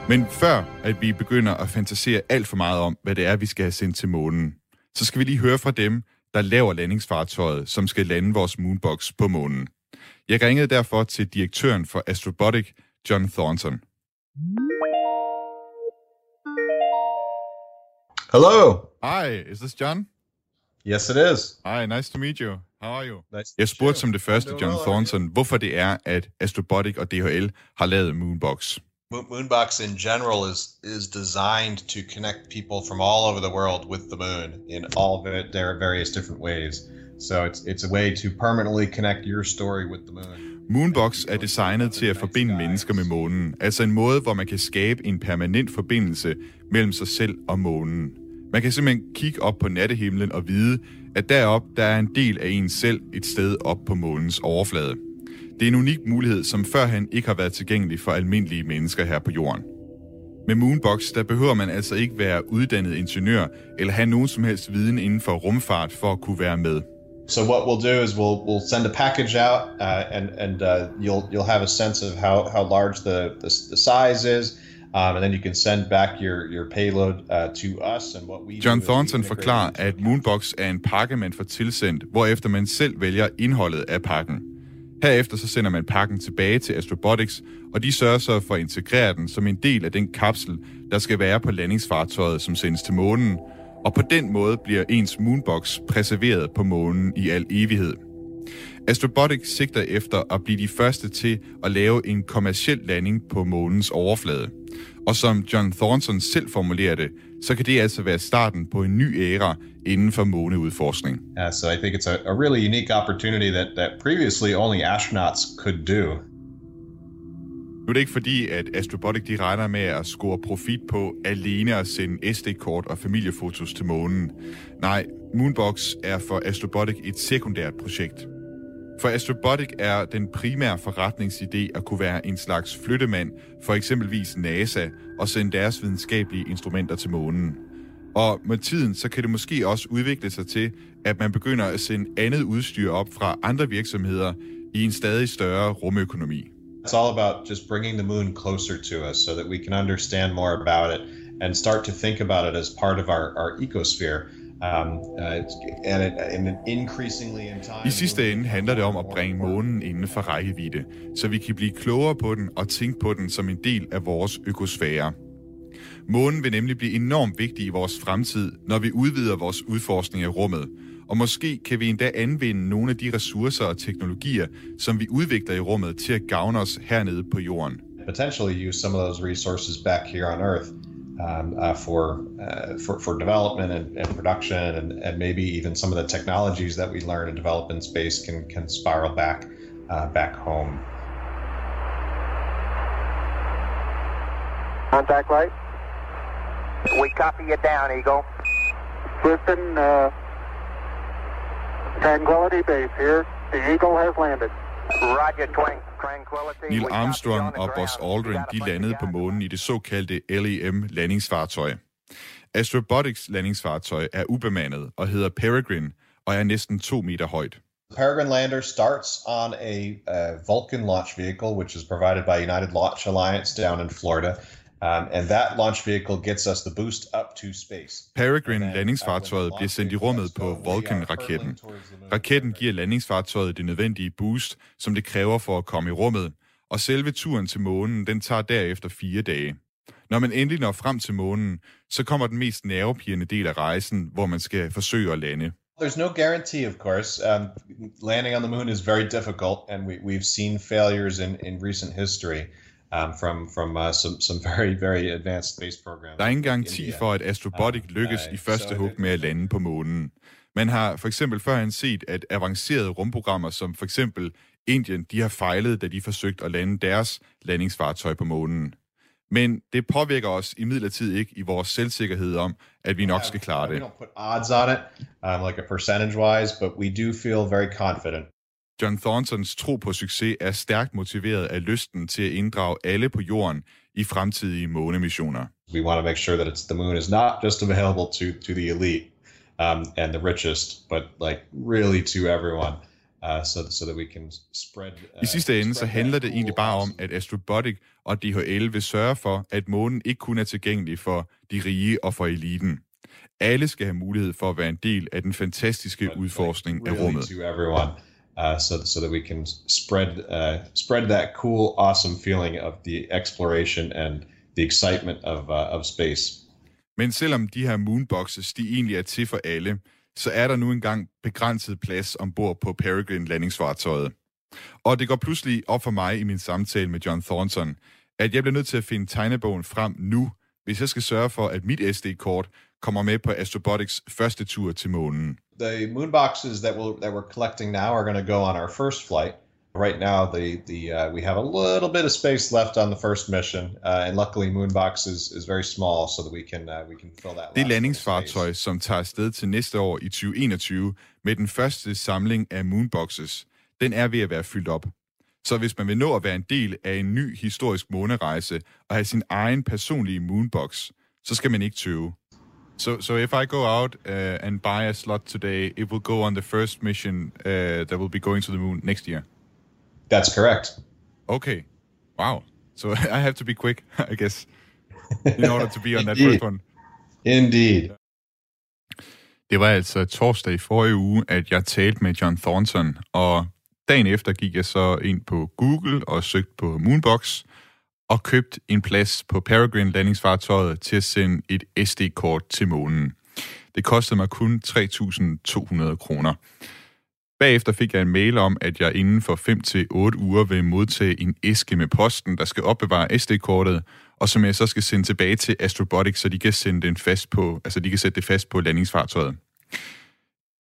Men før at vi begynder at fantasere alt for meget om, hvad det er, vi skal have sendt til månen, så skal vi lige høre fra dem, der laver landingsfartøjet, som skal lande vores moonbox på månen. Jeg ringede derfor til direktøren for Astrobotic, John Thornton. Hello. Hi, is this John? Yes, it is. Hi, nice to meet you. How are you? Nice Jeg spurgte som det første John Thornton, hvorfor det er, at Astrobotic og DHL har lavet Moonbox. Moonbox in general is is designed to connect people from all over the world with the moon in all of it, their various different ways. So it's it's a way to permanently connect your story with the moon. Moonbox er designet til at forbinde mennesker med månen, altså en måde, hvor man kan skabe en permanent forbindelse mellem sig selv og månen. Man kan simpelthen kigge op på nattehimlen og vide, at derop der er en del af en selv et sted op på månens overflade. Det er en unik mulighed, som førhen ikke har været tilgængelig for almindelige mennesker her på jorden. Med Moonbox, der behøver man altså ikke være uddannet ingeniør eller have nogen som helst viden inden for rumfart for at kunne være med. So what we'll do is we'll we'll send a package out, uh, and and uh, you'll you'll have a sense of how how large the the, the size is. Um, and then you can send back your your payload uh, to us and what we John Thornton forklarer, at Moonbox er en pakke, man får tilsendt, hvorefter man selv vælger indholdet af pakken. Herefter så sender man pakken tilbage til Astrobotics, og de sørger så for at integrere den som en del af den kapsel, der skal være på landingsfartøjet, som sendes til månen. Og på den måde bliver ens Moonbox preserveret på månen i al evighed. Astrobotics sigter efter at blive de første til at lave en kommersiel landing på månens overflade. Og som John Thornton selv formulerer det, så kan det altså være starten på en ny æra inden for måneudforskning. Uh, so I think it's a, a really unique opportunity that, that previously only astronauts could do. Nu er det ikke fordi, at Astrobotic de regner med at score profit på alene at sende SD-kort og familiefotos til månen. Nej, Moonbox er for Astrobotic et sekundært projekt. For Astrobotic er den primære forretningsidé at kunne være en slags flyttemand for eksempelvis NASA og sende deres videnskabelige instrumenter til månen. Og med tiden, så kan det måske også udvikle sig til, at man begynder at sende andet udstyr op fra andre virksomheder i en stadig større rumøkonomi. It's all about just bringing the moon closer to us so that we can understand more about it and start to think about it as part of our, our ecosphere. Um, uh. I sidste ende handler det om at bringe månen inden for rækkevidde, så vi kan blive klogere på den og tænke på den som en del af vores økosfære. Månen vil nemlig blive enormt vigtig i vores fremtid, når vi udvider vores udforskning af rummet. Og måske kan vi endda anvende nogle af de ressourcer og teknologier, som vi udvikler i rummet til at gavne os hernede på jorden. Potentially use some of those resources back here on Earth um, uh, for, uh, for for development and, and production, and, and maybe even some of the technologies that we learn and develop in space can can spiral back uh, back home. Contact light. We copy you down, Eagle. Listen, uh, Tranquility Base here. The Eagle has landed. Neil Armstrong og Buzz Aldrin de landede på månen i det såkaldte LEM landingsfartøj. Astrobotics landingsfartøj er ubemandet og hedder Peregrine og er næsten to meter højt. Peregrine lander starts on a uh, Vulcan launch vehicle, which is provided by United Launch Alliance down in Florida. Um, and that launch vehicle gets us the boost up to space. Peregrine uh, landingsfartøjet bliver sendt i rummet på Vulcan-raketten. Raketten giver landingsfartøjet det nødvendige boost, som det kræver for at komme i rummet, og selve turen til månen, den tager derefter fire dage. Når man endelig når frem til månen, så kommer den mest nervepirrende del af rejsen, hvor man skal forsøge at lande. There's no guarantee, of course. Um, landing on the moon is very difficult, and we, we've seen failures in, in recent history um, from from uh, some some very very advanced space programs. Der er ingen garanti for, at Astrobotic um, lykkes uh, i første hug med at lande på månen. Man har for eksempel førhen set, at avancerede rumprogrammer som for eksempel Indien, de har fejlet, da de forsøgte at lande deres landingsfartøj på månen. Men det påvirker os i midlertid ikke i vores selvsikkerhed om, at vi nok skal klare det. We don't put odds on it, um, like a percentage wise, but we do feel very confident John Thorntons tro på succes er stærkt motiveret af lysten til at inddrage alle på jorden i fremtidige månemissioner. We want to make sure that it's the moon is not just available to to the elite um, and the richest, but like really to everyone. Uh, so, so that we can spread, uh, I sidste ende så handler det egentlig bare om, at Astrobotic og DHL vil sørge for, at månen ikke kun er tilgængelig for de rige og for eliten. Alle skal have mulighed for at være en del af den fantastiske udforskning af rummet. Uh, so so that we can spread uh, spread that cool, awesome feeling of the exploration and the excitement of uh, of space. Men selvom de her moonboxes, de egentlig er til for alle, så er der nu engang begrænset plads ombord på Peregrine landingsfartøjet. Og det går pludselig op for mig i min samtale med John Thornton, at jeg bliver nødt til at finde tegnebogen frem nu, hvis jeg skal sørge for, at mit SD-kort kommer med på Astrobotics første tur til månen. The moon boxes that we'll, that we're collecting now are going to go on our first flight. Right now, the the uh, we have a little bit of space left on the first mission, uh, and luckily, Moonbox is, is very small, so that we can uh, we can fill that. Det landingsfartøj, som tager afsted til næste år i 2021 med den første samling af Moonboxes, den er ved at være fyldt op. Så hvis man vil nå at være en del af en ny historisk månerejse og have sin egen personlige Moonbox, så skal man ikke tøve. So, so if I go out uh, and buy a slot today, it will go on the first mission uh, that will be going to the moon next year. That's correct. Okay. Wow. So I have to be quick, I guess, in order to be on that first one. Indeed. Det var altså torsdag i forrige uge, at jeg talte med John Thornton, og dagen efter gik jeg så ind på Google og søgte på Moonbox, og købt en plads på Peregrine landingsfartøjet til at sende et SD-kort til månen. Det kostede mig kun 3.200 kroner. Bagefter fik jeg en mail om, at jeg inden for 5 til 8 uger vil modtage en æske med posten, der skal opbevare SD-kortet, og som jeg så skal sende tilbage til Astrobotics, så de kan sende den fast på, altså de kan sætte det fast på landingsfartøjet.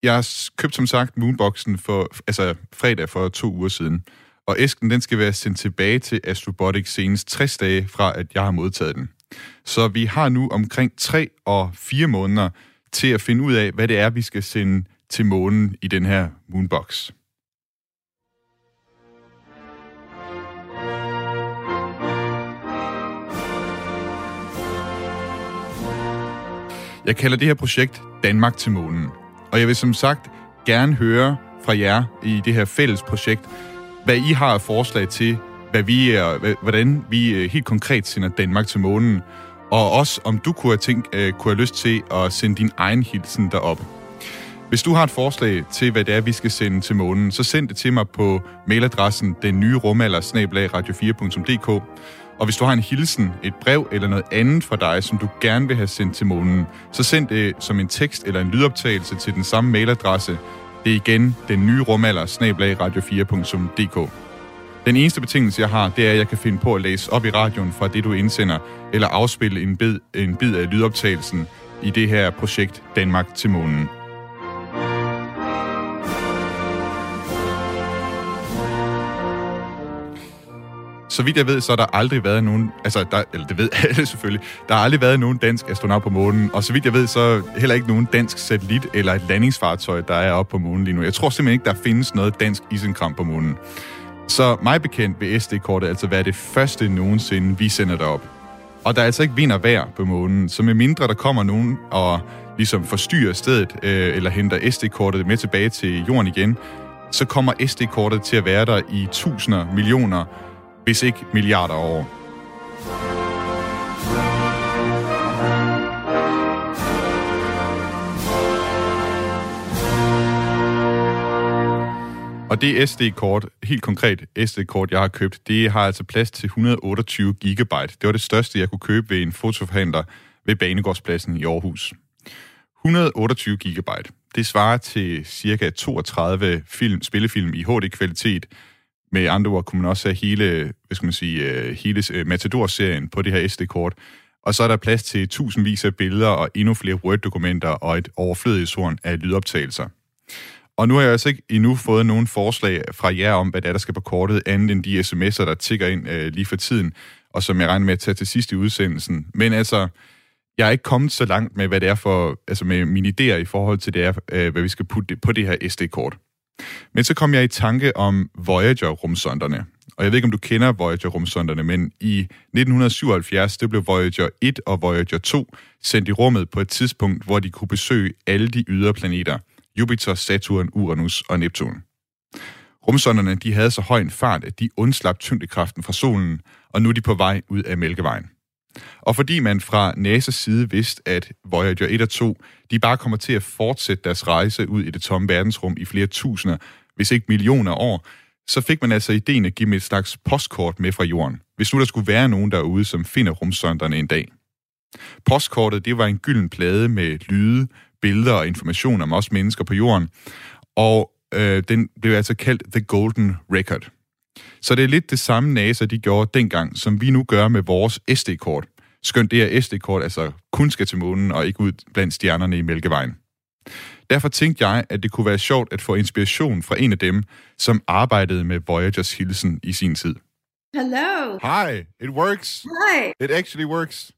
Jeg har købt som sagt Moonboxen for, altså fredag for to uger siden, og æsken den skal være sendt tilbage til Astrobotics senest 60 dage fra, at jeg har modtaget den. Så vi har nu omkring 3 og 4 måneder til at finde ud af, hvad det er, vi skal sende til månen i den her Moonbox. Jeg kalder det her projekt Danmark til månen. Og jeg vil som sagt gerne høre fra jer i det her fælles projekt, hvad I har af forslag til, hvad vi er, hvordan vi øh, helt konkret sender Danmark til månen, og også om du kunne have, tænkt, øh, kunne have lyst til at sende din egen hilsen derop. Hvis du har et forslag til, hvad det er, vi skal sende til månen, så send det til mig på mailadressen den nye rumalder radio4.dk. Og hvis du har en hilsen, et brev eller noget andet fra dig, som du gerne vil have sendt til månen, så send det som en tekst eller en lydoptagelse til den samme mailadresse, det er igen den nye rumalder, snablag radio4.dk. Den eneste betingelse, jeg har, det er, at jeg kan finde på at læse op i radioen fra det, du indsender, eller afspille en bid, en bid af lydoptagelsen i det her projekt Danmark til månen. Så vidt jeg ved, så har der aldrig været nogen, altså, der, eller det ved alle selvfølgelig, der har aldrig været nogen dansk astronaut på månen, og så vidt jeg ved, så heller ikke nogen dansk satellit eller et landingsfartøj, der er oppe på månen lige nu. Jeg tror simpelthen ikke, der findes noget dansk isenkram på månen. Så mig bekendt vil SD-kortet altså være det første nogensinde, vi sender derop. Og der er altså ikke vind og vejr på månen, så med mindre der kommer nogen og ligesom forstyrrer stedet, øh, eller henter SD-kortet med tilbage til jorden igen, så kommer SD-kortet til at være der i tusinder, millioner, hvis ikke milliarder år. Og det SD-kort, helt konkret SD-kort, jeg har købt, det har altså plads til 128 gigabyte. Det var det største, jeg kunne købe ved en fotoforhandler ved Banegårdspladsen i Aarhus. 128 gigabyte. Det svarer til cirka 32 film, spillefilm i HD-kvalitet. Med andre ord kunne man også have hele, hvad skal man sige, øh, hele øh, Matador-serien på det her SD-kort. Og så er der plads til tusindvis af billeder og endnu flere Word-dokumenter og et overflødighedshorn af lydoptagelser. Og nu har jeg altså ikke endnu fået nogen forslag fra jer om, hvad det er, der skal på kortet, andet end de sms'er, der tigger ind øh, lige for tiden, og som jeg regner med at tage til sidst i udsendelsen. Men altså, jeg er ikke kommet så langt med, hvad det er for, altså med mine idéer i forhold til det er, øh, hvad vi skal putte på det her SD-kort. Men så kom jeg i tanke om Voyager-rumsonderne. Og jeg ved ikke, om du kender Voyager-rumsonderne, men i 1977, det blev Voyager 1 og Voyager 2 sendt i rummet på et tidspunkt, hvor de kunne besøge alle de ydre planeter. Jupiter, Saturn, Uranus og Neptun. Rumsonderne de havde så høj en fart, at de undslap tyngdekraften fra solen, og nu er de på vej ud af Mælkevejen. Og fordi man fra NASA's side vidste, at Voyager 1 og 2, de bare kommer til at fortsætte deres rejse ud i det tomme verdensrum i flere tusinder, hvis ikke millioner år, så fik man altså ideen at give dem et slags postkort med fra jorden, hvis nu der skulle være nogen derude, som finder rumsonderne en dag. Postkortet, det var en gylden plade med lyde, billeder og information om os mennesker på jorden, og øh, den blev altså kaldt The Golden Record. Så det er lidt det samme NASA, de gjorde dengang, som vi nu gør med vores SD-kort. Skønt det her SD-kort altså kun skal til månen og ikke ud blandt stjernerne i Mælkevejen. Derfor tænkte jeg, at det kunne være sjovt at få inspiration fra en af dem, som arbejdede med Voyagers hilsen i sin tid. Hello. Hi, it works. Hi. It actually works.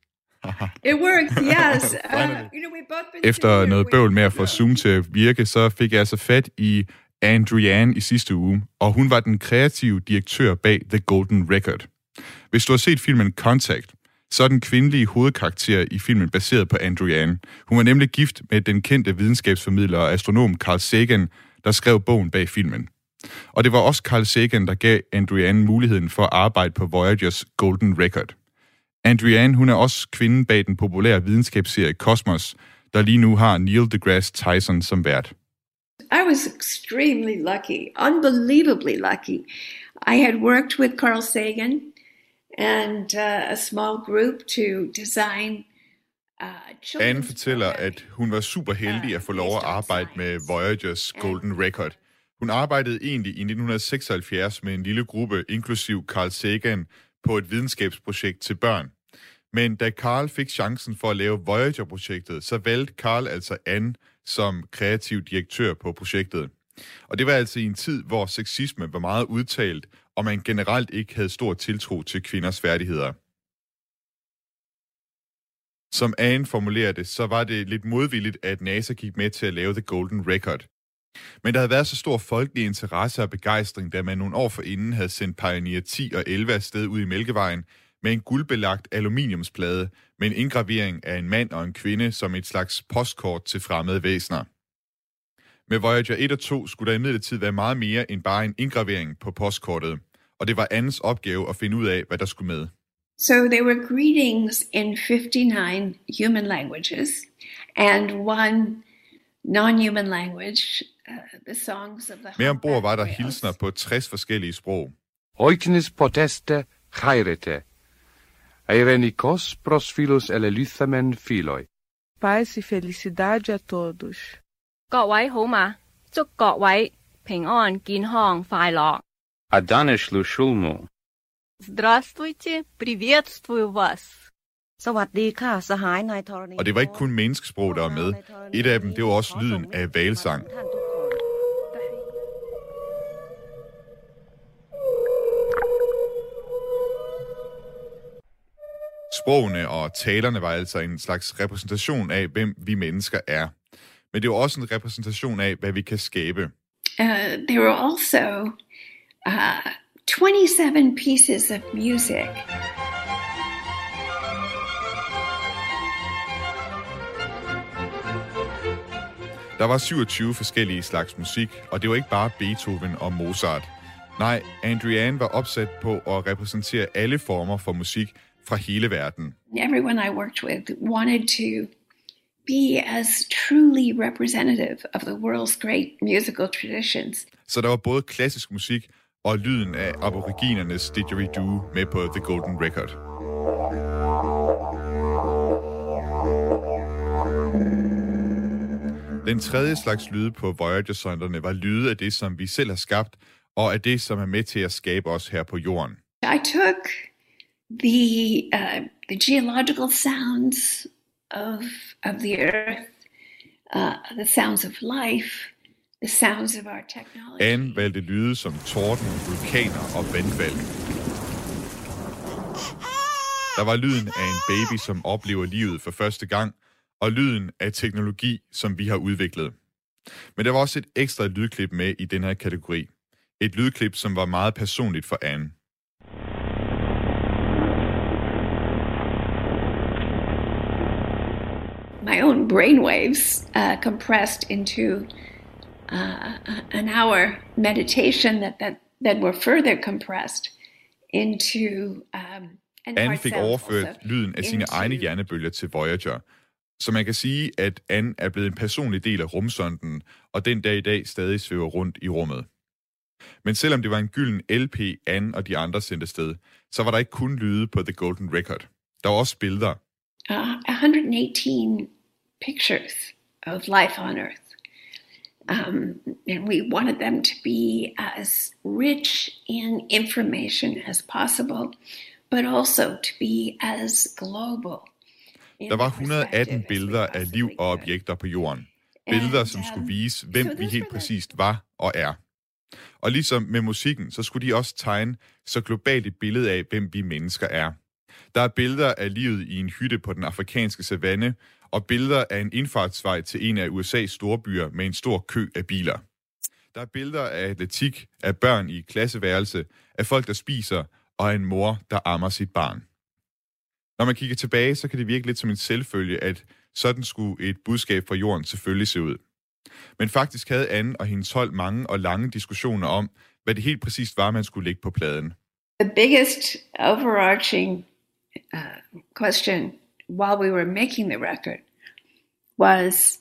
It works, yes. Uh, you know, we've both been Efter noget bøvl med at få Zoom til at virke, så fik jeg altså fat i Andriane i sidste uge, og hun var den kreative direktør bag The Golden Record. Hvis du har set filmen Contact, så er den kvindelige hovedkarakter i filmen baseret på Andriane. Hun var nemlig gift med den kendte videnskabsformidler og astronom Carl Sagan, der skrev bogen bag filmen. Og det var også Carl Sagan, der gav Andriane muligheden for at arbejde på Voyagers Golden Record. Andriane, hun er også kvinden bag den populære videnskabsserie Cosmos, der lige nu har Neil deGrasse Tyson som vært. I was extremely lucky, unbelievably lucky. I had worked with Carl Sagan and uh, a small group to design uh, Anne fortæller, at hun var super heldig at få lov at arbejde med Voyagers Golden Record. Hun arbejdede egentlig i 1976 med en lille gruppe, inklusiv Carl Sagan, på et videnskabsprojekt til børn. Men da Carl fik chancen for at lave Voyager-projektet, så valgte Carl altså Anne som kreativ direktør på projektet. Og det var altså i en tid, hvor sexisme var meget udtalt, og man generelt ikke havde stor tiltro til kvinders færdigheder. Som Anne formulerer det, så var det lidt modvilligt, at NASA gik med til at lave The Golden Record. Men der havde været så stor folkelig interesse og begejstring, da man nogle år forinden havde sendt Pioneer 10 og 11 afsted ud i Mælkevejen med en guldbelagt aluminiumsplade med en indgravering af en mand og en kvinde som et slags postkort til fremmede væsener. Med Voyager 1 og 2 skulle der imidlertid være meget mere end bare en indgravering på postkortet, og det var Annes opgave at finde ud af, hvad der skulle med. So there were greetings in 59 human languages and one non-human language, uh, the songs of the Med ombord var der hilsner på 60 forskellige sprog. Oiknis poteste chairete. Eirenikos pros philos elelythamen philoi. Paz e felicidade a todos. 各位好嘛，祝各位平安健康快乐。 Аданешлу шулму. Здравствуйте, приветствую вас. สวัสดีค่ะสหายนายธรณี Og det var ikke kun menneskesprog, der var med. Et af dem, det var også lyden af valsang. Sprogene og talerne var altså en slags repræsentation af, hvem vi mennesker er. Men det var også en repræsentation af, hvad vi kan skabe. Uh, there were also uh, 27 pieces of music. Der var 27 forskellige slags musik, og det var ikke bare Beethoven og Mozart. Nej, Andriane var opsat på at repræsentere alle former for musik fra hele verden. Everyone I worked with wanted to be as truly representative of the world's great musical traditions. Så der var både klassisk musik og lyden af aboriginernes didgeridoo med på The Golden Record. Den tredje slags lyde på Voyager-sonderne var lyde af det, som vi selv har skabt, og af det, som er med til at skabe os her på jorden. I took the uh, the geological sounds of of the earth, uh, the sounds of life, the sounds of our technology. Anne valgte lyde som torden, vulkaner og vandfald. Der var lyden af en baby, som oplever livet for første gang, og lyden af teknologi, som vi har udviklet. Men der var også et ekstra lydklip med i den her kategori. Et lydklip, som var meget personligt for Anne. My own brainwaves uh, compressed into uh, an hour meditation that, that, that were further compressed into um, Anne fik overført lyden af sine egne hjernebølger til Voyager. Så man kan sige, at Anne er blevet en personlig del af rumsonden, og den dag i dag stadig svæver rundt i rummet. Men selvom det var en gylden LP, Anne og de andre sendte sted, så var der ikke kun lyde på The Golden Record. Der var også billeder. Uh, 118 pictures of life on Earth. Um, and we wanted them to be as rich in information as possible, but also to be as global. Der var their 118 perspective as we billeder af liv og objekter på jorden. Billeder, som skulle vise, hvem vi helt præcist var og er. Og ligesom med musikken, så skulle de også tegne så globalt et billede af, hvem vi mennesker er. Der er billeder af livet i en hytte på den afrikanske savanne, og billeder af en indfartsvej til en af USA's storbyer med en stor kø af biler. Der er billeder af atletik, af børn i klasseværelse, af folk, der spiser, og af en mor, der ammer sit barn. Når man kigger tilbage, så kan det virke lidt som en selvfølge, at sådan skulle et budskab fra jorden selvfølgelig se ud. Men faktisk havde Anne og hendes hold mange og lange diskussioner om, hvad det helt præcist var, man skulle lægge på pladen. The biggest overarching uh, question while we were making the record was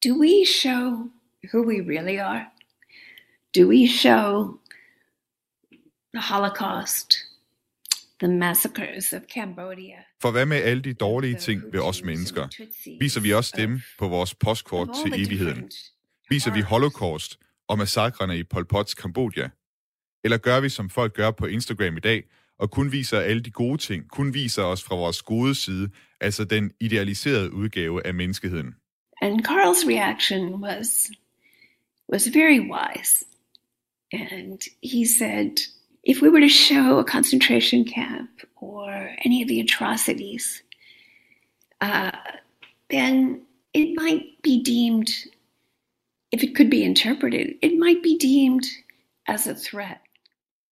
do we show who we really are? Do we show the Holocaust, the massacres of Cambodia? For hvad med alle de dårlige ting ved os mennesker? Viser vi også dem på vores postkort til evigheden? Viser vi holocaust og massakrene i Pol Pots Kambodja? Eller gør vi, som folk gør på Instagram i dag, og kun viser alle de gode ting, kun viser os fra vores gode side, altså den idealiserede udgave af menneskeheden? And Carl's reaction was was very wise. And he said, if we were to show a concentration camp or any of the atrocities, uh, then it might be deemed, if it could be interpreted, it might be deemed as a threat.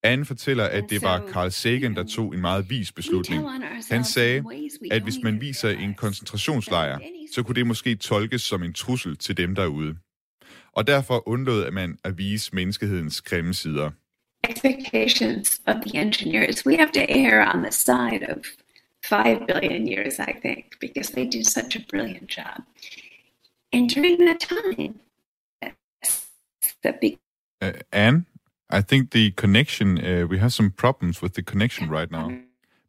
Anne fortæller, at det var Carl Sagan, der tog en meget vis beslutning. Han sagde, at hvis man viser en koncentrationslejr, så kunne det måske tolkes som en trussel til dem derude. Og derfor undlod man at vise menneskehedens grimme sider. Expectations of the engineers, we have to err on the side of five billion years, I think, because they did such a brilliant job. And during that time, the big Uh, Anne, I think the connection, uh, we have some problems with the connection right now.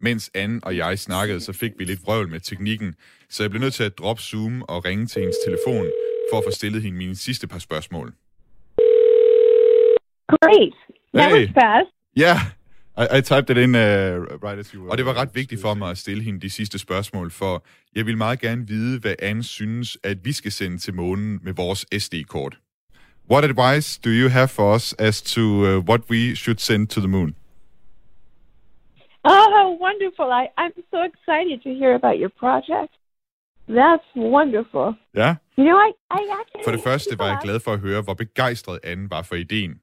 Mens Anne og jeg snakkede, så fik vi lidt vrøvl med teknikken, så jeg blev nødt til at droppe Zoom og ringe til hendes telefon for at få stillet hende mine sidste par spørgsmål. Great. That Hey. was fast. Yeah, I, I typed it in uh, right as you were. Og det var ret vigtigt for mig at stille hende de sidste spørgsmål, for jeg vil meget gerne vide, hvad Anne synes, at vi skal sende til månen med vores SD-kort. What advice do you have for us as to uh, what we should send to the moon? Oh, wonderful. I, I'm so excited to hear about your project. That's wonderful. Ja. You know, I, I actually... For det første var jeg glad for at høre, hvor begejstret Anne var for ideen.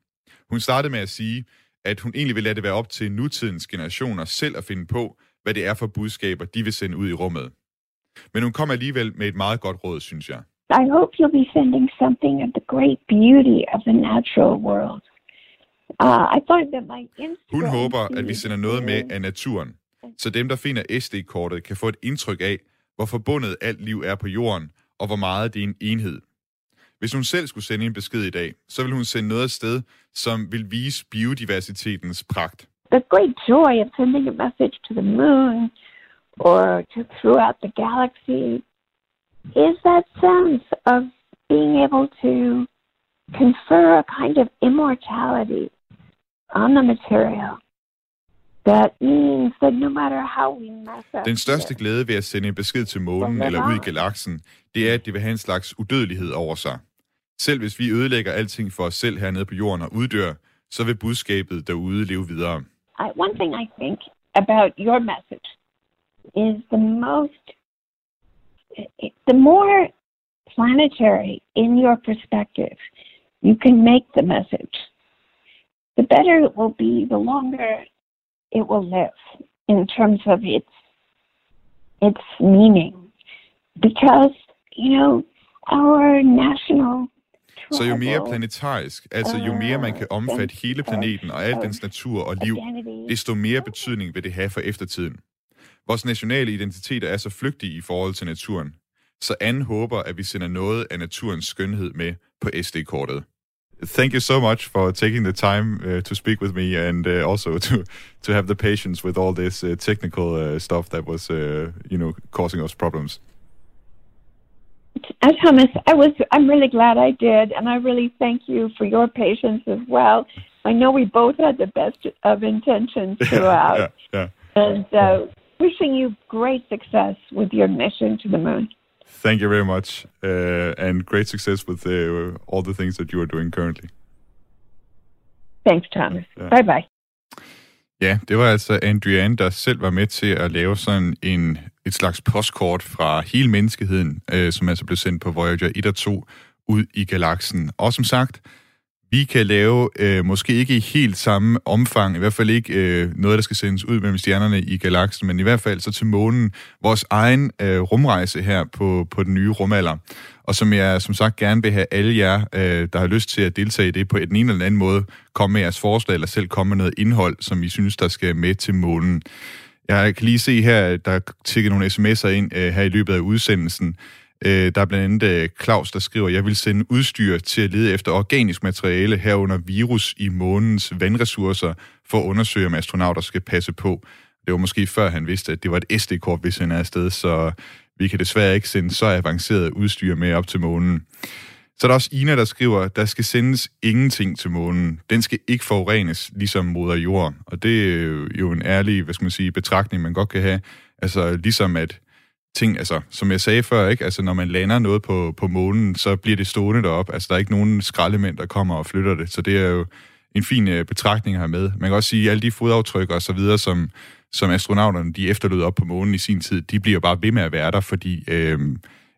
Hun startede med at sige, at hun egentlig vil lade det være op til nutidens generationer selv at finde på, hvad det er for budskaber, de vil sende ud i rummet. Men hun kom alligevel med et meget godt råd, synes jeg. I hope you'll be sending something of the great beauty of the natural world. Uh, I find that my Instagram Hun håber, at vi sender noget med af naturen, så dem, der finder SD-kortet, kan få et indtryk af, hvor forbundet alt liv er på jorden, og hvor meget det er en enhed. Hvis hun selv skulle sende en besked i dag, så vil hun sende noget afsted, som vil vise biodiversitetens pragt. the great joy of sending a message to the moon or to throughout the galaxy is that sense of being able to confer a kind of immortality on the material. That means that no matter how we mess up, Den største glæde ved at sende en besked til månen eller ud i galaksen, det er, at det vil have en slags udødelighed over sig. Selv hvis vi ødelægger alting for os selv hernede på jorden og uddør, så vil budskabet derude leve videre. I, one thing I think about your message is the most, the more planetary in your perspective you can make the message, the better it will be, the longer it will live in terms of its its meaning. Because, you know, our national Så jo mere planetarisk, altså jo mere man kan omfatte hele planeten og al dens natur og liv, desto mere betydning vil det have for eftertiden. Vores nationale identiteter er så flygtige i forhold til naturen, så Anne håber, at vi sender noget af naturens skønhed med på SD-kortet. Thank you so much for taking the time uh, to speak with me and uh, also to to have the patience with all this uh, technical uh, stuff that was, uh, you know, causing us problems. Uh, Thomas, I was I'm really glad I did, and I really thank you for your patience as well. I know we both had the best of intentions throughout, yeah, yeah. and uh, wishing you great success with your mission to the moon. Thank you very much, uh, and great success with uh, all the things that you are doing currently. Thanks, Thomas. Yeah. Bye bye. Ja, det var altså Andrian, der selv var med til at lave sådan en, et slags postkort fra hele menneskeheden, øh, som altså blev sendt på Voyager 1 og 2 ud i galaksen. Og som sagt, vi kan lave øh, måske ikke i helt samme omfang, i hvert fald ikke øh, noget, der skal sendes ud mellem stjernerne i galaksen, men i hvert fald så til månen, vores egen øh, rumrejse her på, på den nye rumalder. Og som jeg som sagt gerne vil have alle jer, øh, der har lyst til at deltage i det på en eller anden måde, komme med jeres forslag, eller selv komme med noget indhold, som I synes, der skal med til månen. Jeg kan lige se her, at der er nogle sms'er ind øh, her i løbet af udsendelsen. Øh, der er blandt andet øh, Claus, der skriver, jeg vil sende udstyr til at lede efter organisk materiale herunder virus i månens vandressourcer for at undersøge, om astronauter skal passe på. Det var måske før han vidste, at det var et SD-kort, vi sender afsted, så vi kan desværre ikke sende så avanceret udstyr med op til månen. Så er der også Ina, der skriver, der skal sendes ingenting til månen. Den skal ikke forurenes, ligesom moder jord. Og det er jo en ærlig, hvad skal man sige, betragtning, man godt kan have. Altså ligesom at ting, altså som jeg sagde før, ikke? Altså når man lander noget på, på månen, så bliver det stående derop. Altså der er ikke nogen skraldemænd, der kommer og flytter det. Så det er jo en fin øh, betragtning her med. Man kan også sige, at alle de fodaftryk og så videre, som, som astronauterne de efterlod op på månen i sin tid, de bliver bare ved med at være der, fordi øh,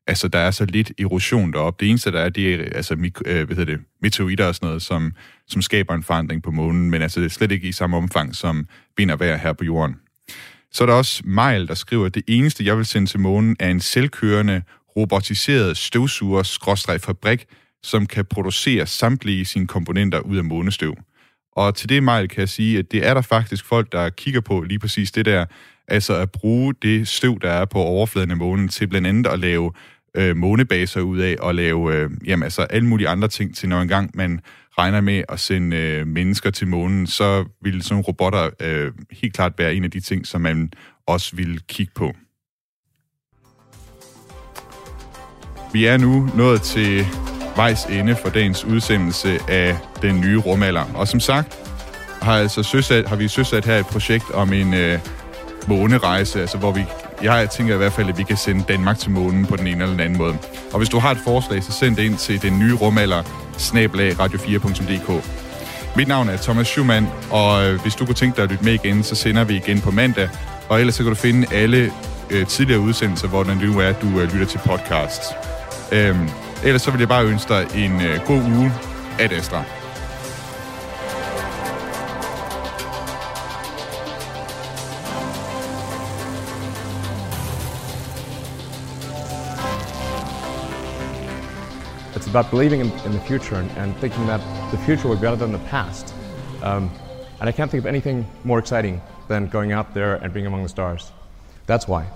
altså, der er så lidt erosion deroppe. Det eneste, der er, det er altså, mik- øh, hvad hedder det, meteoritter og sådan noget, som, som skaber en forandring på månen, men altså, det er slet ikke i samme omfang som vind og vejr her på jorden. Så er der også Mejl, der skriver, at det eneste, jeg vil sende til månen, er en selvkørende, robotiseret støvsuger-fabrik, som kan producere samtlige sine komponenter ud af månestøv. Og til det, Mejl, kan jeg sige, at det er der faktisk folk, der kigger på lige præcis det der, altså at bruge det støv, der er på overfladen af månen, til blandt andet at lave øh, månebaser ud af, og lave øh, jamen, altså alle mulige andre ting til, når engang man regner med at sende øh, mennesker til månen, så vil sådan nogle robotter øh, helt klart være en af de ting, som man også vil kigge på. Vi er nu nået til vejs ende for dagens udsendelse af den nye rumalder. Og som sagt, har, altså søsat, har vi søsat her et projekt om en øh, månerejse, altså hvor vi, jeg tænker i hvert fald, at vi kan sende Danmark til månen på den ene eller den anden måde. Og hvis du har et forslag, så send det ind til den nye rumalder, snablag radio4.dk. Mit navn er Thomas Schumann, og øh, hvis du kunne tænke dig at lytte med igen, så sender vi igen på mandag. Og ellers så kan du finde alle øh, tidligere udsendelser, hvor det nu er, at du øh, lytter til podcast. Øhm, ellers så vil jeg bare ønske dig en øh, god uge. Ad Astra. About believing in, in the future and, and, thinking that the future will be better than the past. Um, and I can't think of anything more exciting than going out there and being among the stars. That's why.